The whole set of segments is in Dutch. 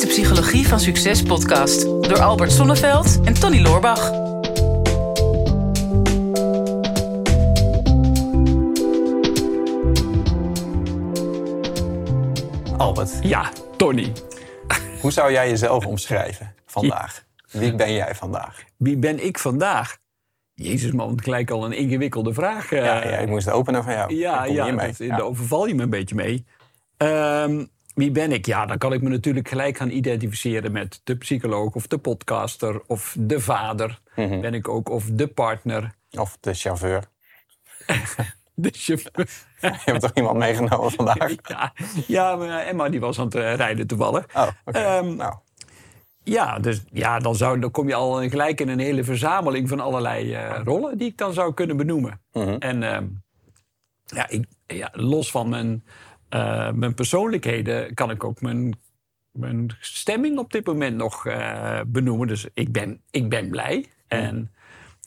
is de Psychologie van Succes podcast door Albert Sonneveld en Tony Loorbach. Albert, Ja, Tony. hoe zou jij jezelf omschrijven vandaag? Wie ben jij vandaag? Wie ben ik vandaag? Jezus man, gelijk al een ingewikkelde vraag. eh. Ja, ja, ik moest openen van jou. ja, ja, dat- Ja. daar overval je me een beetje mee. Ehm, wie ben ik? Ja, dan kan ik me natuurlijk gelijk gaan identificeren met de psycholoog of de podcaster of de vader. Mhm. Ben ik ook of de partner. Of de chauffeur. De chauffeur. Je hebt toch iemand meegenomen vandaag? Ja, ja maar Emma die was aan het eh, rijden toevallig. Oh. Ehm, nou, Ja, dus ja, dan, zou, dan kom je al gelijk in een hele verzameling van allerlei eh, rollen die ik dan zou kunnen benoemen. mhm. En ehm, ja, ik, ja, los van mijn, eh, mijn persoonlijkheden kan ik ook mijn, mijn stemming op dit moment nog eh, benoemen. Dus ik ben, ik ben blij. En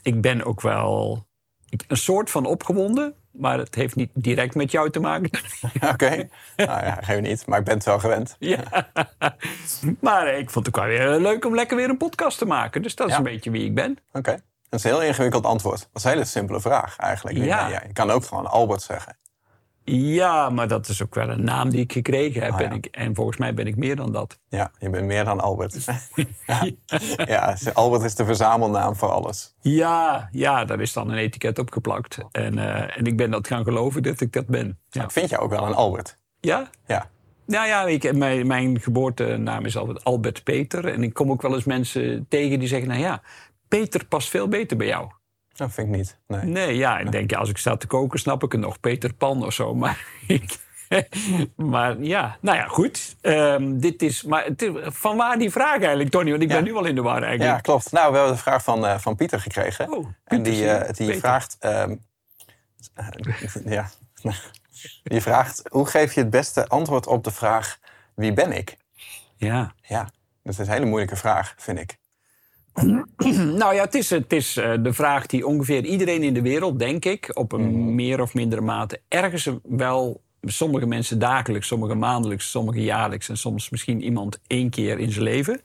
ik ben ook wel ik- een soort van opgewonden. Maar het heeft niet direct met jou te maken. oké. nou ja, geef niet, maar ik ben het wel gewend. ja. Maar ik vond het ook wel weer leuk om lekker weer een podcast te maken. Dus dat is Ja. een beetje wie ik ben. Oké. Dat is een heel ingewikkeld antwoord. Dat is een hele simpele vraag eigenlijk. Ja. Je kan ook gewoon Albert zeggen. Ja, maar dat is ook wel een naam die ik gekregen heb. Ah, ja. en, ik, en volgens mij ben ik meer dan dat. Ja, je bent meer dan Albert. ja. ja, Albert is de verzamelnaam voor alles. Ja, ja, daar is dan een etiket op geplakt. En, eh, en ik ben dat gaan geloven dat ik dat ben. Ja? Ik vind jou ook wel een Albert. Ja? Ja. Nou ja, ik, mijn, mijn geboortenaam is altijd Albert Peter. En ik kom ook wel eens mensen tegen die zeggen... nou ja, Peter past veel beter bij jou. Dat vind ik niet. Nee. Nee, ja, ik denk, ja, als ik sta te koken snap ik het nog. Peter Pan of zo. Maar, maar ja, nou ja, goed. Ehm, dit is, maar het is, van waar die vraag eigenlijk, Tony? Want ik Ja. ben nu al in de war Ja, eigenlijk. klopt. Nou, we hebben de vraag van, eh, van Pieter gekregen. Oh, en die, ja. eh, die Peter. vraagt... ehm, eh, ja. Die vraagt, hoe geef je het beste antwoord op de vraag... wie ben ik? Ja. Ja, dat is een hele moeilijke vraag, vind ik. Nou ja, het is, het is eh, de vraag die ongeveer iedereen in de wereld, denk ik, op een Mhm. meer of mindere mate ergens wel, sommige mensen dagelijks, sommige maandelijks, sommige jaarlijks en soms misschien iemand één keer in zijn leven.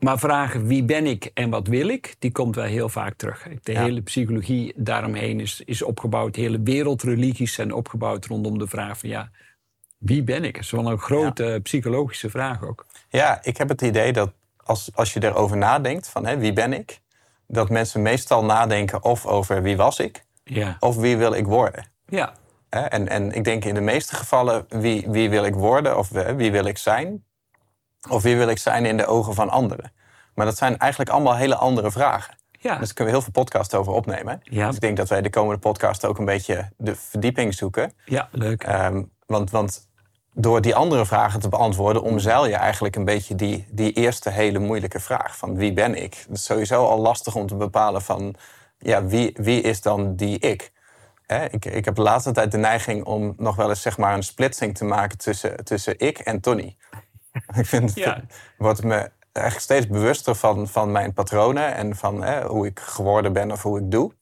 Maar vragen wie ben ik en wat wil ik, die komt wel heel vaak terug. De Ja. hele psychologie daaromheen is, is opgebouwd, de hele wereldreligies zijn opgebouwd rondom de vraag van ja, wie ben ik? Dat is wel een grote psychologische vraag ook. Ja, ik heb het idee dat als, als je erover nadenkt, van hè, wie ben ik? Dat mensen meestal nadenken of over wie was ik, Ja, of wie wil ik worden. ja, Hè, En, en ik denk in de meeste gevallen wie, wie wil ik worden of wie wil ik zijn. Of wie wil ik zijn in de ogen van anderen. Maar dat zijn eigenlijk allemaal hele andere vragen. ja. Dus daar kunnen we heel veel podcasts over opnemen. Ja. Dus ik denk dat wij de komende podcast ook een beetje de verdieping zoeken. ja leuk. Ehm, want, want door die andere vragen te beantwoorden, omzeil je eigenlijk een beetje die, die eerste hele moeilijke vraag van wie ben ik? Het is sowieso al lastig om te bepalen van ja, wie, wie is dan die ik? Ik? Ik heb de laatste tijd de neiging om nog wel eens zeg maar, een splitsing te maken tussen, tussen ik en Tony. ik vind, Ja. word me eigenlijk steeds bewuster van, van mijn patronen en van hoe ik geworden ben of hoe ik doe.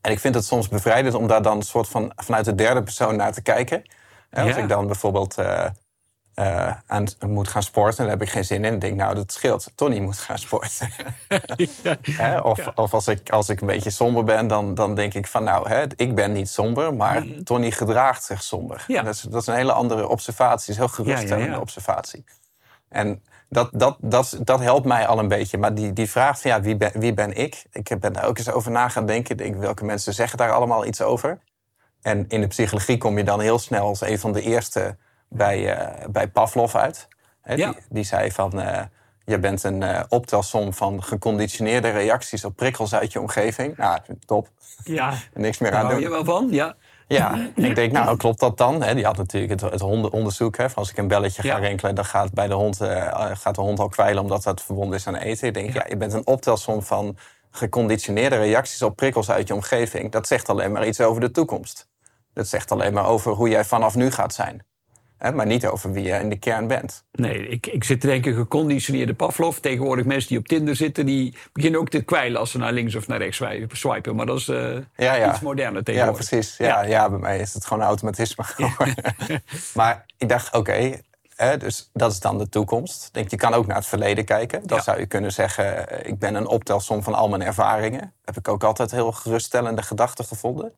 En ik vind het soms bevrijdend om daar dan een soort van vanuit de derde persoon naar te kijken. Als Ja. ik dan bijvoorbeeld eh, eh, aan, moet gaan sporten, dan heb ik geen zin in. Dan denk ik, nou, dat scheelt. Tony moet gaan sporten. Hè, of Ja. of als, ik, als ik een beetje somber ben, dan, dan denk ik van, nou, hè, ik ben niet somber, maar Tony gedraagt zich somber. Ja. Dat, is, dat is een hele andere observatie, is een heel geruststellende Ja, ja, ja. observatie. En dat, dat, dat, dat helpt mij al een beetje. Maar die, die vraag van ja, wie ben, wie ben ik? Ik ben daar ook eens over na gaan denken. Denk, welke mensen zeggen daar allemaal iets over? En in de psychologie kom je dan heel snel als een van de eerste bij, eh, bij Pavlov uit. Hè, Ja. die, die zei van, eh, je bent een eh, optelsom van geconditioneerde reacties op prikkels uit je omgeving. Nou, top. Ja, Niks meer daar aan hou doen. je wel van, ja. Ja, ik denk, nou, klopt dat dan? Die had natuurlijk het, het hondenonderzoek. Hè, van als ik een belletje ga rinkelen, dan gaat, bij de hond, gaat de hond al kwijlen omdat dat verbonden is aan eten. Ik denk, ja. je bent een optelsom van geconditioneerde reacties op prikkels uit je omgeving. Dat zegt alleen maar iets over de toekomst. Dat zegt alleen maar over hoe jij vanaf nu gaat zijn. Hè, maar niet over wie je in de kern bent. Nee, ik, ik zit te denken, geconditioneerde Pavlov. Tegenwoordig mensen die op Tinder zitten, die beginnen ook te kwijlen als ze naar links of naar rechts swi- swipen. Maar dat is eh, Ja, ja. iets moderner Ja, tegenwoordig. precies. Ja, ja. bij mij is het gewoon automatisme geworden. maar ik dacht, oké, dus dat is dan de toekomst. Denk, je kan ook naar het verleden kijken. Dan Ja. zou je kunnen zeggen, eh, ik ben een optelsom van al mijn ervaringen. Heb ik ook altijd heel geruststellende gedachten gevonden.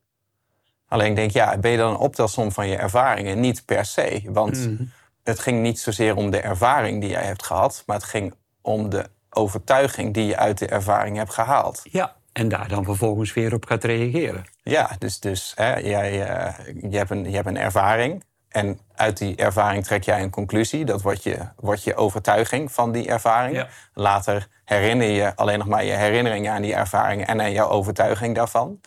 Alleen denk ik, ja, ben je dan een optelsom van je ervaringen? Niet per se, want Mhm. het ging niet zozeer om de ervaring die jij hebt gehad, maar het ging om de overtuiging die je uit de ervaring hebt gehaald. Ja, en daar dan vervolgens weer op gaat reageren. Ja, dus, dus hè, jij, eh, je, hebt een, je hebt een ervaring. En uit die ervaring trek jij een conclusie. Dat wordt je, wordt je overtuiging van die ervaring. Ja. Later herinner je alleen nog maar je herinneringen aan die ervaring en aan jouw overtuiging daarvan.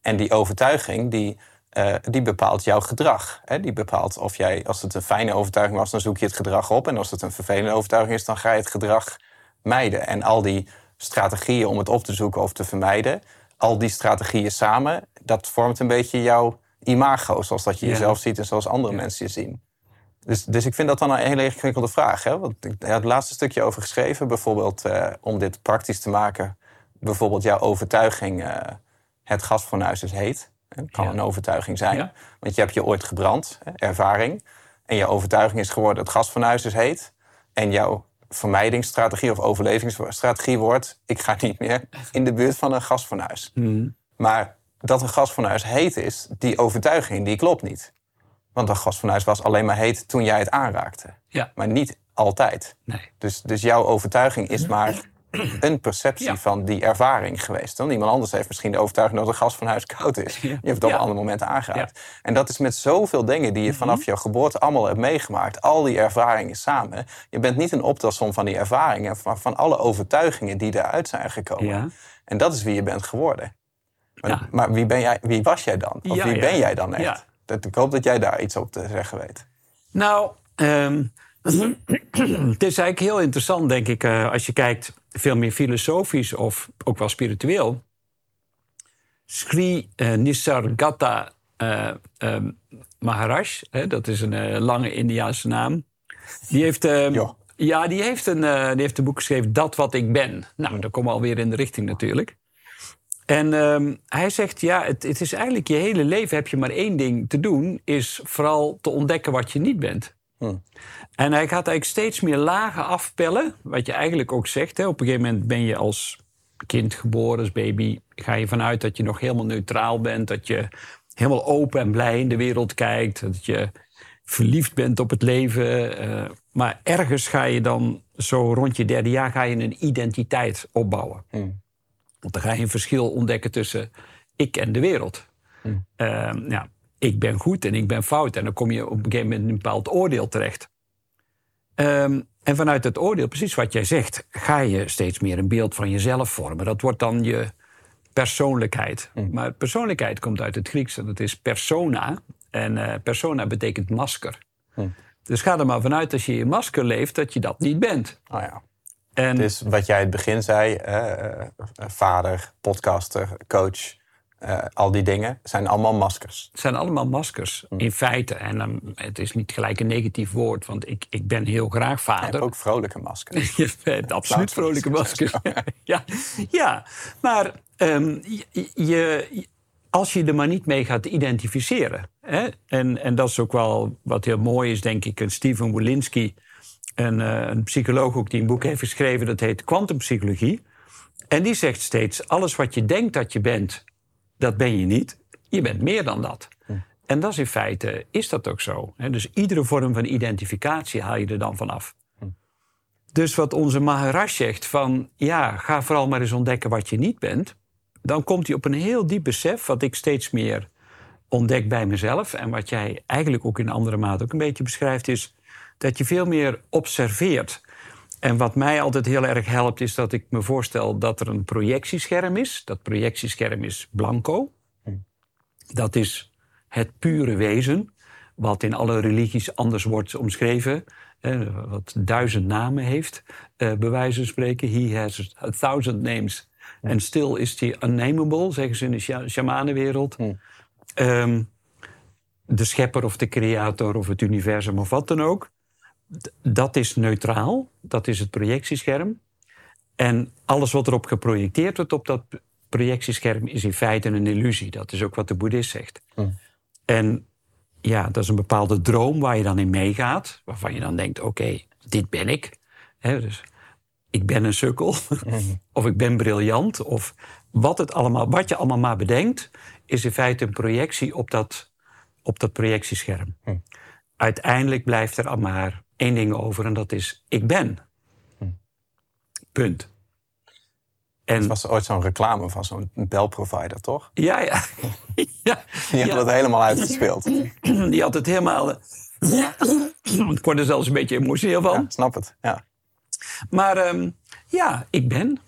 En die overtuiging die, eh, die bepaalt jouw gedrag. Hè? Die bepaalt of jij, als het een fijne overtuiging was, dan zoek je het gedrag op. En als het een vervelende overtuiging is, dan ga je het gedrag mijden. En al die strategieën om het op te zoeken of te vermijden, al die strategieën samen, dat vormt een beetje jouw imago, zoals dat je Ja. jezelf ziet en zoals andere mensen je zien. Dus, dus ik vind dat dan een hele ingewikkelde vraag. Hè? Want ik heb het laatste stukje over geschreven, bijvoorbeeld eh, om dit praktisch te maken. Bijvoorbeeld jouw overtuiging, eh, het gasfornuis is heet. Het kan Ja. een overtuiging zijn. Ja. Want je hebt je ooit gebrand, ervaring. En je overtuiging is geworden, het gasfornuis is heet. En jouw vermijdingsstrategie of overlevingsstrategie wordt... ik ga niet meer in de buurt van een gasfornuis. Mhm. Maar dat een gasfornuis heet is, die overtuiging, die klopt niet. Want een gasfornuis was alleen maar heet toen jij het aanraakte. Ja, Maar niet altijd. nee. Dus, dus jouw overtuiging is maar een perceptie Ja. van die ervaring geweest. Dan iemand anders heeft misschien de overtuiging dat een gasfornuis koud is. Je hebt het op Ja. een ander moment aangeraakt. En dat is met zoveel dingen die je vanaf jouw geboorte allemaal hebt meegemaakt. Al die ervaringen samen. Je bent niet een optelsom van die ervaringen, maar van alle overtuigingen die eruit zijn gekomen. En dat is wie je bent geworden. Maar, Ja. maar wie, ben jij, wie was jij dan? Of Ja, wie ja. ben jij dan echt? Dat, ik hoop dat jij daar iets op te zeggen weet. Nou, ehm, het is eigenlijk heel interessant, denk ik, eh, als je kijkt veel meer filosofisch of ook wel spiritueel. Sri ehm, Maharaj, hè, dat is een lange Indiaanse naam. Die heeft, Ja. die heeft, een, die heeft een boek geschreven, Dat wat ik ben. Nou, dan komen we alweer in de richting natuurlijk. En ehm, hij zegt, ja, het, het is eigenlijk je hele leven heb je maar één ding te doen... is vooral te ontdekken wat je niet bent. Hmm. En hij gaat eigenlijk steeds meer lagen afpellen. Wat je eigenlijk ook zegt. Hè. Op een gegeven moment ben je als kind geboren, als baby... ga je vanuit dat je nog helemaal neutraal bent. Dat je helemaal open en blij in de wereld kijkt. Dat je verliefd bent op het leven. eh, maar ergens ga je dan, zo rond je derde jaar... ga je een identiteit opbouwen. Hmm. Want dan ga je een verschil ontdekken tussen ik en de wereld. Hmm. Ehm, ja, ik ben goed en ik ben fout. En dan kom je op een gegeven moment in een bepaald oordeel terecht. Ehm, en vanuit het oordeel, precies wat jij zegt, ga je steeds meer een beeld van jezelf vormen. Dat wordt dan je persoonlijkheid. Maar persoonlijkheid komt uit het Grieks en dat is persona. En eh, persona betekent masker. Hmm. Dus ga er maar vanuit als je je masker leeft dat je dat niet bent. Nou ja. En Dus wat jij in het begin zei, eh, eh, vader, podcaster, coach, eh, al die dingen, zijn allemaal maskers. Het zijn allemaal maskers, Hm. in feite. En dan, het is niet gelijk een negatief woord, want ik, ik ben heel graag Je hebt vader. ook vrolijke maskers. Je bent absoluut vrolijke maskers. ja. ja, maar ehm, je, je- als je er maar niet mee gaat identificeren. Hè? En, en dat is ook wel wat heel mooi is, denk ik. En Steven Wolinski, een, eh, een psycholoog ook die een boek heeft geschreven... dat heet Quantumpsychologie. En die zegt steeds, alles wat je denkt dat je bent... dat ben je niet. Je bent meer dan dat. En dat is in feite, is dat ook zo. Dus iedere vorm van identificatie haal je er dan vanaf. Dus wat onze Maharaj zegt van... ja, ga vooral maar eens ontdekken wat je niet bent... dan komt hij op een heel diep besef... wat ik steeds meer ontdek bij mezelf... en wat jij eigenlijk ook in andere mate ook een beetje beschrijft... is dat je veel meer observeert. En wat mij altijd heel erg helpt... is dat ik me voorstel dat er een projectiescherm is. Dat projectiescherm is blanco. Dat is het pure wezen... wat in alle religies anders wordt omschreven... eh, wat duizend namen heeft, eh bij wijze van spreken. He has a thousand names. En still is he unnameable, zeggen ze in de sha- shamanenwereld. Ehm, de schepper of de creator of het universum of wat dan ook. Dat is neutraal, dat is het projectiescherm. En alles wat erop geprojecteerd wordt op dat projectiescherm is in feite een illusie. Dat is ook wat de boeddhist zegt. En ja, dat is een bepaalde droom waar je dan in meegaat. Waarvan je dan denkt, oké, dit ben ik. Dus ik ben een sukkel. of ik ben briljant. Of wat, het allemaal, wat je allemaal maar bedenkt... is in feite een projectie op dat, op dat projectiescherm. Hm. Uiteindelijk blijft er al maar één ding over en dat is ik ben. Hm. Punt. En was ooit zo'n reclame van zo'n belprovider, toch? ja, ja. ja, Die ja. dat helemaal uitgespeeld. die had het helemaal. eh, Ik word er zelfs een beetje emotioneel van. Ja, snap het. Ja. Maar ehm, ja, ik ben.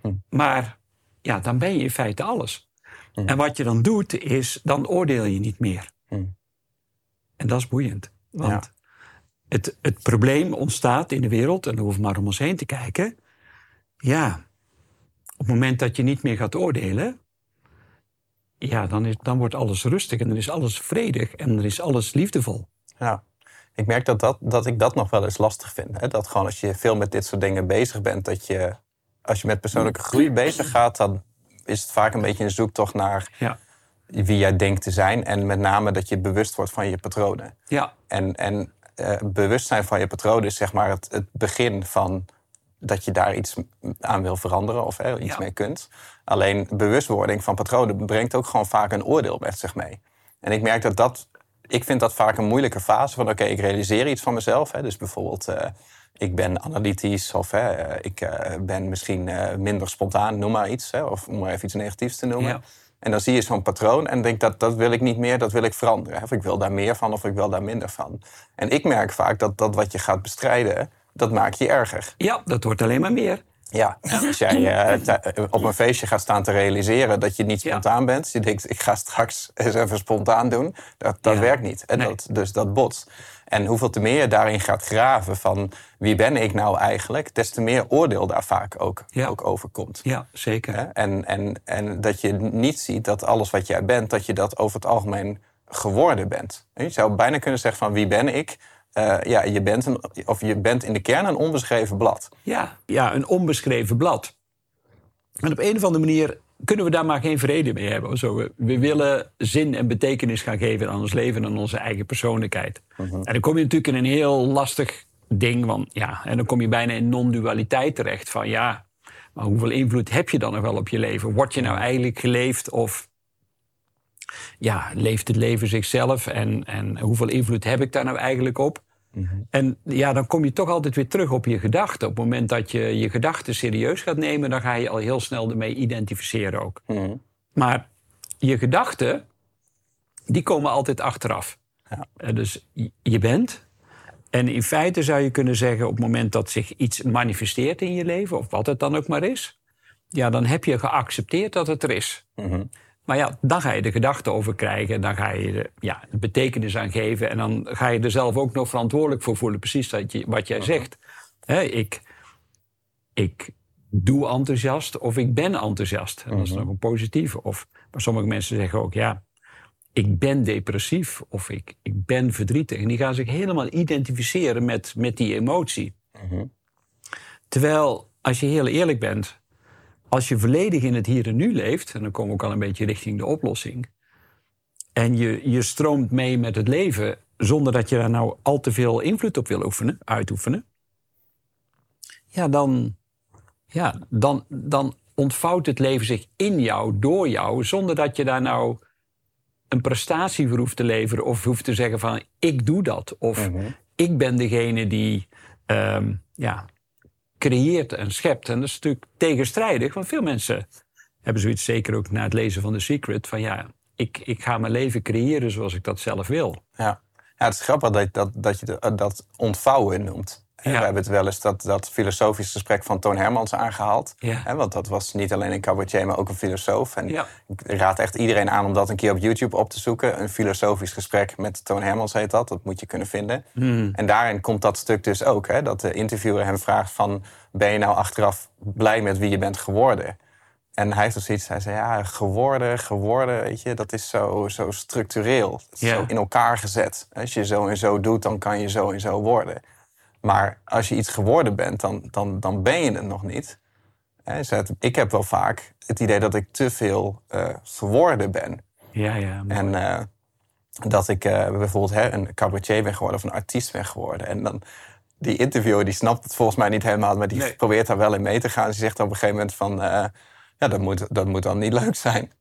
Hm. Maar ja, dan ben je in feite alles. Hm. En wat je dan doet, is dan oordeel je niet meer. Hm. En dat is boeiend. Want het, het probleem ontstaat in de wereld, en dan hoeven we maar om ons heen te kijken. Ja, op het moment dat je niet meer gaat oordelen, ja, dan, is, dan wordt alles rustig en dan is alles vredig en dan is alles liefdevol. Ja. Ik merk dat, dat, dat ik dat nog wel eens lastig vind. Hè? Dat gewoon als je veel met dit soort dingen bezig bent, dat je als je met persoonlijke groei bezig gaat, dan is het vaak een beetje een zoektocht naar Ja, wie jij denkt te zijn. En met name dat je bewust wordt van je patronen. ja, En, en eh, bewustzijn van je patronen is zeg maar het, het begin van dat je daar iets aan wil veranderen of hè, iets Ja. mee kunt. Alleen bewustwording van patronen brengt ook gewoon vaak een oordeel met zich mee. En ik merk dat dat, ik vind dat vaak een moeilijke fase van oké, ik realiseer iets van mezelf. Hè, dus bijvoorbeeld, eh, ik ben analytisch of hè, eh, ik ben misschien minder spontaan, noem maar iets. Hè, of om maar even iets negatiefs te noemen. Ja. En dan zie je zo'n patroon en denk dat dat wil ik niet meer, dat wil ik veranderen. Of ik wil daar meer van of ik wil daar minder van. En ik merk vaak dat dat wat je gaat bestrijden, dat maakt je erger. ja, dat wordt alleen maar meer. Ja, als jij eh, t- op een feestje gaat staan te realiseren dat je niet Ja. spontaan bent. Je denkt, ik ga straks eens even spontaan doen. Dat, dat Ja. werkt niet. En Nee. dat, dus dat botst. En hoeveel te meer je daarin gaat graven van wie ben ik nou eigenlijk, des te meer oordeel daar vaak ook, Ja. ook over komt. Ja, zeker. En, en, en dat je niet ziet dat alles wat jij bent, dat je dat over het algemeen geworden bent. Je zou bijna kunnen zeggen van wie ben ik? Eh, ja, je bent, een, of je bent in de kern een onbeschreven blad. Ja, ja, een onbeschreven blad. En op een of andere manier kunnen we daar maar geen vrede mee hebben. Zo, we, we willen zin en betekenis gaan geven aan ons leven en aan onze eigen persoonlijkheid. En dan kom je natuurlijk in een heel lastig ding. Want, ja, en dan kom je bijna in non-dualiteit terecht. Van ja, maar hoeveel invloed heb je dan nog wel op je leven? Word je nou eigenlijk geleefd of ja, leeft het leven zichzelf? En, en hoeveel invloed heb ik daar nou eigenlijk op? En ja, dan kom je toch altijd weer terug op je gedachten. Op het moment dat je je gedachten serieus gaat nemen, dan ga je al heel snel ermee identificeren ook. Mhm. Maar je gedachten, die komen altijd achteraf. Ja. Eh, Dus je- bent. En in feite zou je kunnen zeggen, op het moment dat zich iets manifesteert in je leven, of wat het dan ook maar is, ja, dan heb je geaccepteerd dat het er is. Mhm. Maar ja, dan ga je de gedachten over krijgen. Dan ga je er ja, betekenis aan geven. En dan ga je er zelf ook nog verantwoordelijk voor voelen. Precies dat je, wat jij zegt. Ik, ik doe enthousiast of ik ben enthousiast. En dat is nog een positieve. Of, maar sommige mensen zeggen ook, ja, ik ben depressief of ik, ik ben verdrietig. En die gaan zich helemaal identificeren met, met die emotie. Mhm. Terwijl, als je heel eerlijk bent, als je volledig in het hier en nu leeft, en dan komen we ook al een beetje richting de oplossing, en je, je stroomt mee met het leven zonder dat je daar nou al te veel invloed op wil oefenen, uitoefenen, ja, dan, ja, dan, dan ontvouwt het leven zich in jou, door jou, zonder dat je daar nou een prestatie voor hoeft te leveren of hoeft te zeggen van ik doe dat of Mhm. ik ben degene die ehm, ja, creëert en schept. En dat is natuurlijk tegenstrijdig, want veel mensen hebben zoiets, zeker ook na het lezen van The Secret, van ja, ik, ik ga mijn leven creëren zoals ik dat zelf wil. Ja. ja, het is grappig dat, dat, dat je dat- dat ontvouwen noemt. Ja. We hebben het wel eens dat, dat filosofisch gesprek van Toon Hermans aangehaald. Ja. Hè, want dat was niet alleen een cabaretier, maar ook een filosoof. En Ja. ik raad echt iedereen aan om dat een keer op YouTube op te zoeken. Een filosofisch gesprek met Toon Hermans heet dat. Dat moet je kunnen vinden. En daarin komt dat stuk dus ook. Hè, dat de interviewer hem vraagt van... ben je nou achteraf blij met wie je bent geworden? En hij heeft dus iets, hij zei, ja, geworden, geworden, weet je, dat is zo, zo structureel. Is. Zo in elkaar gezet. Als je zo en zo doet, dan kan je zo en zo worden. Maar als je iets geworden bent, dan, dan, dan ben je het nog niet. Ik heb wel vaak het idee dat ik te veel eh, geworden ben. Ja, ja. mooi. En, eh, dat ik eh, bijvoorbeeld hè, een cabaretier ben geworden of een artiest ben geworden. En dan die interviewer die snapt het volgens mij niet helemaal, maar die Nee. probeert daar wel in mee te gaan. Ze zegt op een gegeven moment van, ja, dat moet, dat moet dan niet leuk zijn.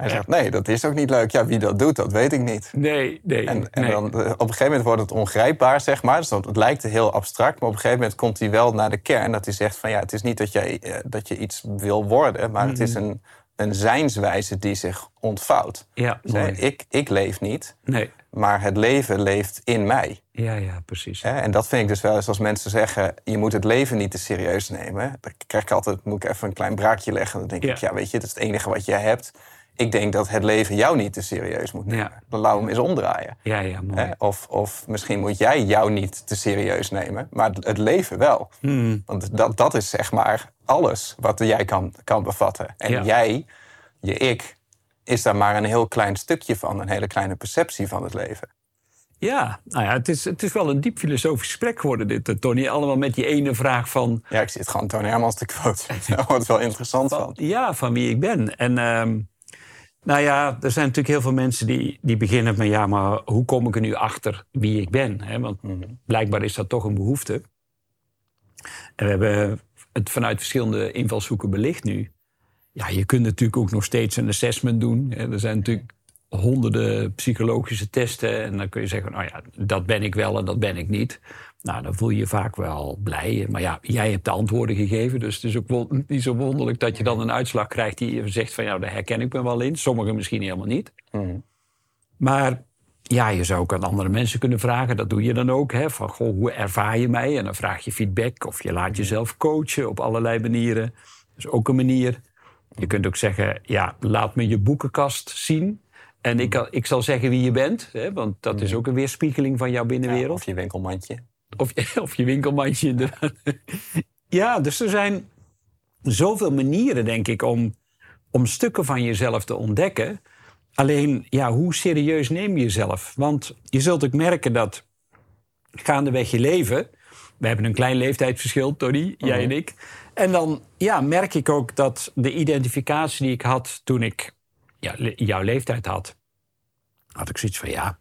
Hij zegt, nee, dat is ook niet leuk. Ja, wie dat doet, dat weet ik niet. Nee, nee. En, en nee. dan, eh, op een gegeven moment wordt het ongrijpbaar, zeg maar. Dus dat, het lijkt heel abstract, maar op een gegeven moment komt hij wel naar de kern. Dat hij zegt van ja, het is niet dat, jij, eh, dat je iets wil worden, maar het is Mhm. een, een zijnswijze die zich ontvouwt. Ja, Dus, mooi. ik, ik leef niet, Nee. maar het leven leeft in mij. Ja, ja, precies. En dat vind ik dus wel eens als mensen zeggen... je moet het leven niet te serieus nemen. Dan krijg ik altijd, moet ik even een klein braakje leggen. Dan denk Ja. ik, ja, weet je, dat is het enige wat jij hebt. Ik denk dat het leven jou niet te serieus moet nemen. Ja. We hem eens omdraaien. Ja, ja, mooi. Of, of misschien moet jij jou niet te serieus nemen, maar het leven wel. Hmm. Want dat, dat is zeg maar alles wat jij kan, kan bevatten. En Ja. jij, je ik, is daar maar een heel klein stukje van. Een hele kleine perceptie van het leven. Ja, nou ja, het is, het is wel een diep filosofisch gesprek geworden dit, eh, Tony. Allemaal met die ene vraag van... Ja, ik zit gewoon Tony Hermans te quote. Daar wordt wel interessant van. Ja, van wie ik ben. En ehm, nou ja, er zijn natuurlijk heel veel mensen die, die beginnen met... ja, maar hoe kom ik er nu achter wie ik ben? Want blijkbaar is dat toch een behoefte. En we hebben het vanuit verschillende invalshoeken belicht nu. Ja, je kunt natuurlijk ook nog steeds een assessment doen. Er zijn natuurlijk honderden psychologische testen. En dan kun je zeggen, nou ja, dat ben ik wel en dat ben ik niet. Nou, dan voel je je vaak wel blij. Maar ja, jij hebt de antwoorden gegeven. Dus het is ook niet zo wonderlijk dat je dan een uitslag krijgt die je zegt van ja, daar herken ik me wel in. Sommigen misschien helemaal niet. Mhm. Maar ja, je zou ook aan andere mensen kunnen vragen. Dat doe je dan ook. Hè? Van, goh, hoe ervaar je mij? En dan vraag je feedback. Of je laat jezelf coachen op allerlei manieren. Dat is ook een manier. Je kunt ook zeggen, ja, laat me je boekenkast zien. En ik, kan- ik zal zeggen wie je bent. Hè? Want dat is ook een weerspiegeling van jouw Ja, binnenwereld. of je winkelmandje. Of, of je winkelmandje inderdaad. Ja, dus er zijn zoveel manieren, denk ik, om, om stukken van jezelf te ontdekken. Alleen, ja, hoe serieus neem je jezelf? Want je zult ook merken dat gaandeweg je leven... We hebben een klein leeftijdsverschil, Tony, jij en ik. En dan ja, merk ik ook dat de identificatie die ik had toen ik ja, le- jouw leeftijd had... had ik zoiets van, ja,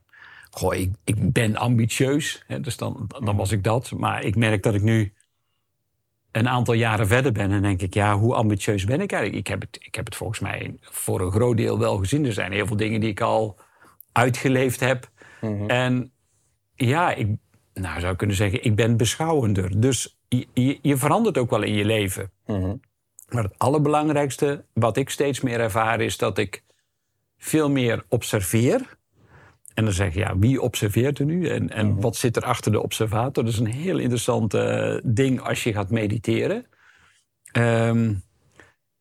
goh, ik, ik ben ambitieus. Hè, dus dan, dan was ik dat. Maar ik merk dat ik nu een aantal jaren verder ben. En denk ik, ja, hoe ambitieus ben ik eigenlijk? Ik heb het, ik heb het volgens mij voor een groot deel wel gezien. Er zijn heel veel dingen die ik al uitgeleefd heb. En ja, ik nou, zou kunnen zeggen, ik ben beschouwender. Dus je, je, je verandert ook wel in je leven. Mhm. Maar het allerbelangrijkste wat ik steeds meer ervaar is dat ik veel meer observeer. En dan zeg je, ja, wie observeert er nu? En, en wat zit er achter de observator? Dat is een heel interessant eh, ding als je gaat mediteren. Ehm,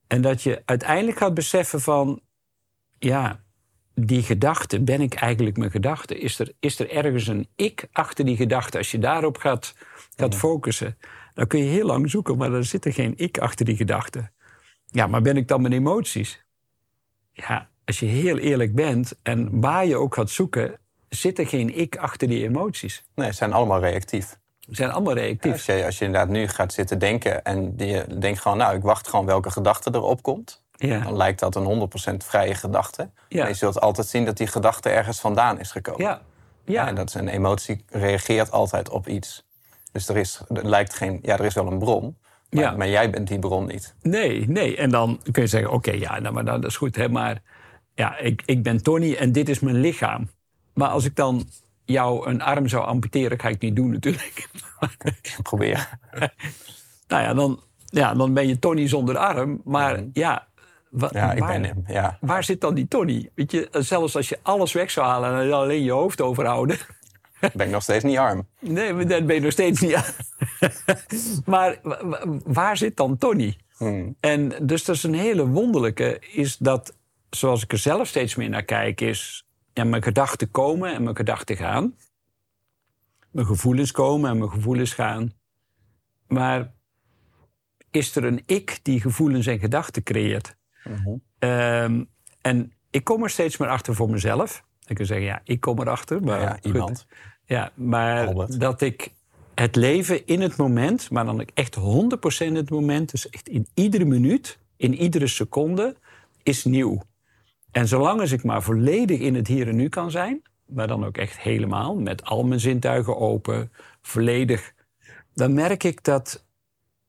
en dat je uiteindelijk gaat beseffen van... ja, die gedachte, ben ik eigenlijk mijn gedachte? Is er, is er ergens een ik achter die gedachte? Als je daarop gaat, gaat focussen, dan kun je heel lang zoeken... maar er zit er geen ik achter die gedachte. Ja, maar ben ik dan mijn emoties? Ja, als je heel eerlijk bent en waar je ook gaat zoeken... zit er geen ik achter die emoties. Nee, ze zijn allemaal reactief. Ze zijn allemaal reactief. Als je, als je inderdaad nu gaat zitten denken en je denkt gewoon, nou, ik wacht gewoon welke gedachte erop komt. Ja. Dan lijkt dat een 100% vrije gedachte. Ja. Maar je zult altijd zien dat die gedachte ergens vandaan is gekomen. Ja. Ja. En dat is een emotie reageert altijd op iets. Dus er is, er lijkt geen, ja, er is wel een bron. Maar, Ja. maar jij bent die bron niet. Nee, nee. En dan kun je zeggen, oké, ja, nou, maar dat is goed. Hè, maar ja, ik, ik ben Tony en dit is mijn lichaam. Maar als ik dan jou een arm zou amputeren, ga ik niet doen natuurlijk. Probeer. nou ja dan, ja, dan ben je Tony zonder arm. Maar ja, wa- Ja, ik waar, ben hem. Ja. waar zit dan die Tony? Weet je, zelfs als je alles weg zou halen en alleen je hoofd overhouden... Ben ik nog steeds niet arm. Nee, dat ben je nog steeds niet aan. maar wa- wa- waar zit dan Tony? Hmm. En dus dat is een hele wonderlijke, is dat, zoals ik er zelf steeds meer naar kijk, is ja, mijn gedachten komen en mijn gedachten gaan. Mijn gevoelens komen en mijn gevoelens gaan. Maar is er een ik die gevoelens en gedachten creëert? Mhm. Ehm, en ik kom er steeds meer achter voor mezelf. Ik kan zeggen, ja, ik kom erachter. Maar Ja, goed. iemand. Ja, maar Albert. dat ik het leven in het moment, maar dan echt 100% in het moment, dus echt in iedere minuut, in iedere seconde, is nieuw. En zolang als ik maar volledig in het hier en nu kan zijn, maar dan ook echt helemaal, met al mijn zintuigen open, volledig, dan merk ik dat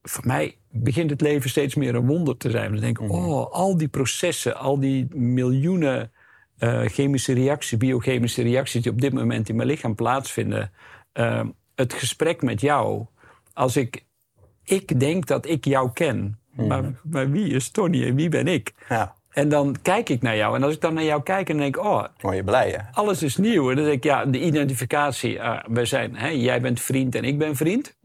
voor mij begint het leven steeds meer een wonder te zijn. Dan denk ik, oh, al die processen, al die miljoenen eh, chemische reacties, biochemische reacties die op dit moment in mijn lichaam plaatsvinden. eh, het gesprek met jou, als ik, ik denk dat ik jou ken, maar, maar wie is Tony en wie ben ik? Ja, En dan kijk ik naar jou. En als ik dan naar jou kijk en denk ik, oh, word je blij, hè? alles is nieuw. En dan denk ik, ja, de identificatie. ah, we zijn, hè, jij bent vriend en ik ben vriend.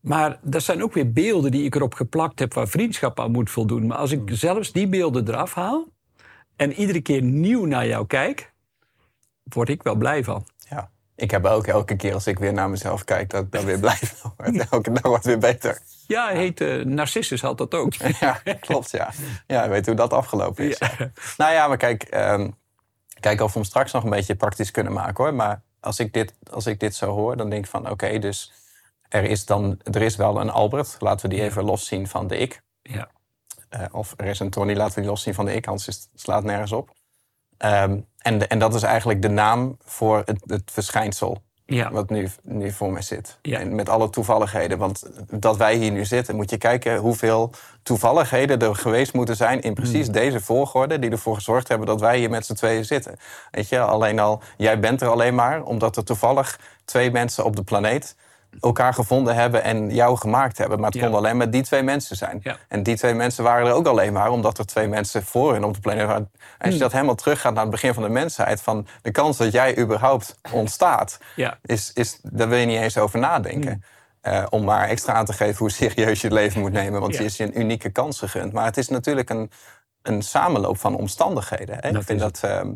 Maar er zijn ook weer beelden die ik erop geplakt heb waar vriendschap aan moet voldoen. Maar als ik zelfs die beelden eraf haal en iedere keer nieuw naar jou kijk, word ik wel blij van. Ja. Ik heb ook elke keer als ik weer naar mezelf kijk, dat ik daar weer blij van word. Elke dag wordt weer beter. Ja, hij heet eh, Narcissus had dat ook. Ja, klopt, ja. Ja, weet hoe dat afgelopen is. Ja. Nou ja, maar kijk, ehm, kijk of we hem straks nog een beetje praktisch kunnen maken hoor. Maar als ik dit, als ik dit zo hoor, dan denk ik van oké, dus er is dan er is wel een Albert. Laten we die even loszien van de ik. Ja. Eh, of er is een Tony, laten we die loszien van de ik, anders is slaat nergens op. Ehm, en, en dat is eigenlijk de naam voor het, het verschijnsel Ja. wat nu, nu voor mij zit. Ja. En met alle toevalligheden. Want dat wij hier nu zitten, moet je kijken hoeveel toevalligheden er geweest moeten zijn in precies deze volgorde, die ervoor gezorgd hebben dat wij hier met z'n tweeën zitten. Weet je, alleen al, jij bent er alleen maar omdat er toevallig twee mensen op de planeet elkaar gevonden hebben en jou gemaakt hebben. Maar het Ja. kon alleen maar die twee mensen zijn. Ja. En die twee mensen waren er ook alleen maar omdat er twee mensen voor hen op de planeet waren. En als je dat helemaal teruggaat naar het begin van de mensheid, van de kans dat jij überhaupt ontstaat, Ja. is, is, daar wil je niet eens over nadenken. Eh, om maar extra aan te geven hoe serieus je het leven moet nemen. Want je is je een unieke kans gegund. Maar het is natuurlijk een, een samenloop van omstandigheden. Hè? Ik vind dat ehm,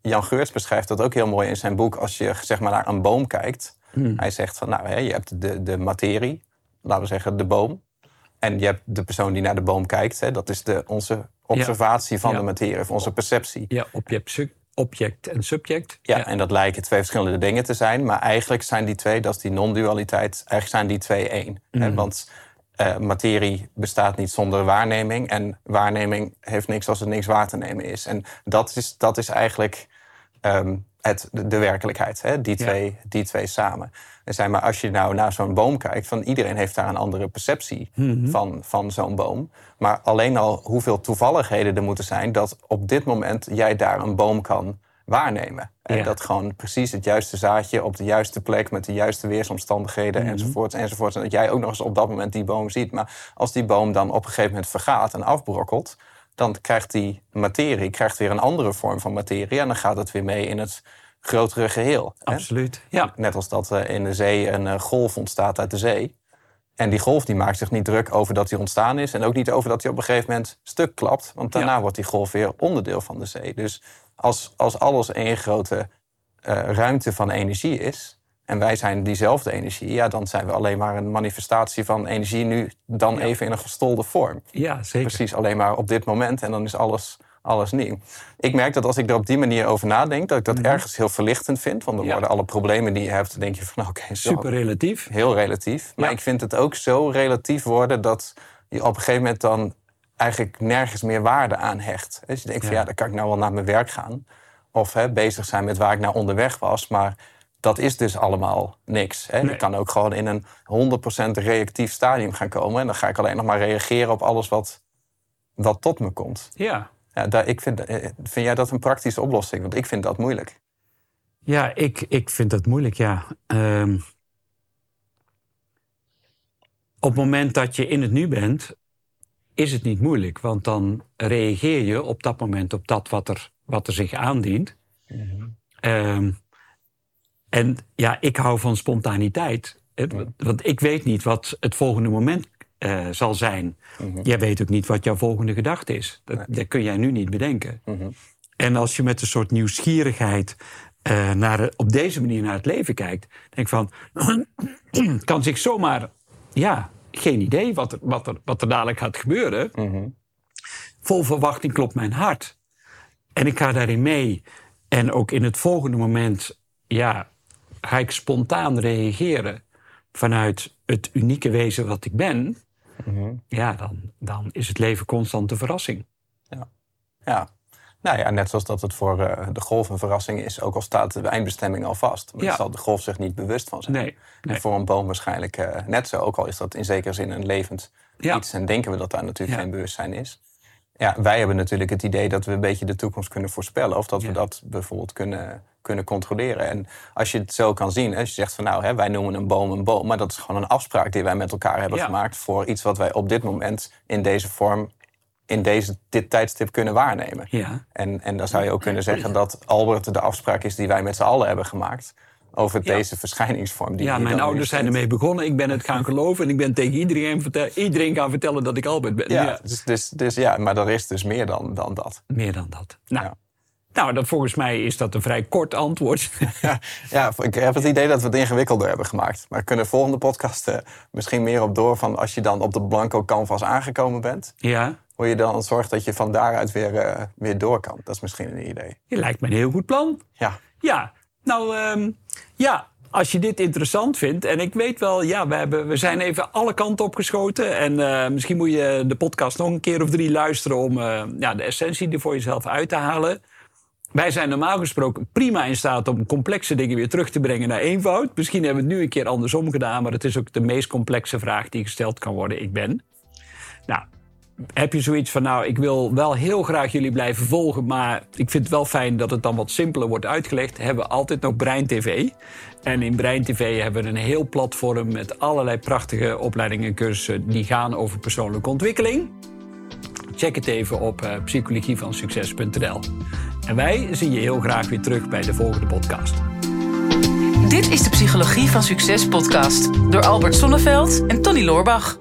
Jan Geurts beschrijft dat ook heel mooi in zijn boek. Als je zeg maar, naar een boom kijkt. Hij zegt van nou, hè, je hebt de, de materie, laten we zeggen de boom. En je hebt de persoon die naar de boom kijkt. Hè? Dat is de, onze observatie van Ja. de materie, of onze perceptie. Ja, object, object en subject. Ja, en dat lijken twee verschillende dingen te zijn. Maar eigenlijk zijn die twee, dat is die non-dualiteit, eigenlijk zijn die twee één. Hè, Want eh, materie bestaat niet zonder waarneming. En waarneming heeft niks als er niks waar te nemen is. En dat is, dat is eigenlijk ehm, het, de, werkelijkheid. Hè? Die, Ja. twee, die twee samen. Er zijn maar als je nou naar zo'n boom kijkt, van iedereen heeft daar een andere perceptie van, van zo'n boom. Maar alleen al hoeveel toevalligheden er moeten zijn dat op dit moment jij daar een boom kan waarnemen. En Ja. dat gewoon precies het juiste zaadje op de juiste plek met de juiste weersomstandigheden enzovoort enzovoort. En dat jij ook nog eens op dat moment die boom ziet. Maar als die boom dan op een gegeven moment vergaat en afbrokkelt, dan krijgt die materie krijgt weer een andere vorm van materie en dan gaat het weer mee in het grotere geheel. hè? Absoluut. Ja. Net als dat eh, in de zee een eh, golf ontstaat uit de zee. En die golf die maakt zich niet druk over dat die ontstaan is. En ook niet over dat hij op een gegeven moment stuk klapt. Want daarna Ja. wordt die golf weer onderdeel van de zee. Dus als, als alles één grote eh, ruimte van energie is. En wij zijn diezelfde energie. Ja, dan zijn we alleen maar een manifestatie van energie. Nu dan even in een gestolde vorm. ja, zeker. Precies alleen maar op dit moment. En dan is alles, alles nieuw. Ik merk dat als ik er op die manier over nadenk, dat ik dat ergens heel verlichtend vind. Want dan Mhm. Ja. worden alle problemen die je hebt, dan denk je van oké, Super relatief. heel relatief. Maar Ja. ik vind het ook zo relatief worden dat je op een gegeven moment dan eigenlijk nergens meer waarde aan hecht. Dus je denkt van Ja. dan kan ik nou wel naar mijn werk gaan. Of hè, bezig zijn met waar ik naar onderweg was. Maar dat is dus allemaal niks. Hè. Nee. Ik kan ook gewoon in een 100% reactief stadium gaan komen. En dan ga ik alleen nog maar reageren op alles wat, wat tot me komt. Ja. Ja, daar, ik vind, eh, vind jij dat een praktische oplossing? Want ik vind dat moeilijk. Ja, ik, ik vind dat moeilijk, ja. Ehm, op het moment dat je in het nu bent, is het niet moeilijk. Want dan reageer je op dat moment op dat wat er, wat er zich aandient. Ehm, en ja, ik hou van spontaniteit. Want ik weet niet wat het volgende moment eh, zal zijn. Jij weet ook niet wat jouw volgende gedachte is. Dat, dat kun jij nu niet bedenken. En als je met een soort nieuwsgierigheid eh, naar, de- op deze manier naar het leven kijkt, denk van, kan zich zomaar, ja, geen idee wat er, wat er, wat er dadelijk gaat gebeuren. Vol verwachting klopt mijn hart. En ik ga daarin mee. En ook in het volgende moment, ja, ga ik spontaan reageren vanuit het unieke wezen wat ik ben. Ja, dan, dan is het leven constant een verrassing. Ja. Nou ja, net zoals dat het voor eh, de golf een verrassing is, ook al staat de eindbestemming al vast. Maar Ja. zal de golf zich niet bewust van zijn. Nee, nee. En voor een boom waarschijnlijk eh, net zo, ook al is dat in zekere zin een levend Ja. iets. En denken we dat daar natuurlijk Ja. geen bewustzijn is. Ja, wij hebben natuurlijk het idee dat we een beetje de toekomst kunnen voorspellen. Of dat Ja. we dat bijvoorbeeld kunnen, kunnen controleren. En als je het zo kan zien, als je zegt van nou, hè, wij noemen een boom een boom. Maar dat is gewoon een afspraak die wij met elkaar hebben Ja. gemaakt. Voor iets wat wij op dit moment in deze vorm, in deze, dit tijdstip kunnen waarnemen. Ja. En, en dan zou je ook kunnen zeggen dat Albert de afspraak is die wij met z'n allen hebben gemaakt. Over Ja. deze verschijningsvorm. Die Ja, mijn ouders zijn ermee begonnen. Ik ben het gaan geloven en ik ben tegen iedereen, vertel- iedereen gaan vertellen dat ik Albert ben. Ja, Ja. Dus, dus, dus ja, maar er is dus meer dan, dan dat. Meer dan dat. Nou, Ja. Nou dat, volgens mij is dat een vrij kort antwoord. Ja, ja, ik heb het idee dat we het ingewikkelder hebben gemaakt. Maar kunnen de volgende podcast eh, misschien meer op door van als je dan op de blanco canvas aangekomen bent, ja, hoe je dan zorgt dat je van daaruit weer, eh, weer door kan. Dat is misschien een idee. je lijkt me een heel goed plan. Ja, Ja, nou ehm, ja, als je dit interessant vindt. En ik weet wel, ja, we, hebben, we zijn even alle kanten opgeschoten. En eh, misschien moet je de podcast nog een keer of drie luisteren om ja, de essentie er voor jezelf uit te halen. Wij zijn normaal gesproken prima in staat om complexe dingen weer terug te brengen naar eenvoud. Misschien hebben we het nu een keer andersom gedaan, maar het is ook de meest complexe vraag die gesteld kan worden. Ik ben. Nou, heb je zoiets van, nou, ik wil wel heel graag jullie blijven volgen, maar ik vind het wel fijn dat het dan wat simpeler wordt uitgelegd. Hebben we altijd nog Brein TV. En in Brein TV hebben we een heel platform met allerlei prachtige opleidingen en cursussen die gaan over persoonlijke ontwikkeling. Check het even op eh, psychologievansucces.nl. En wij zien je heel graag weer terug bij de volgende podcast. Dit is de Psychologie van Succes podcast door Albert Sonneveld en Tony Loorbach.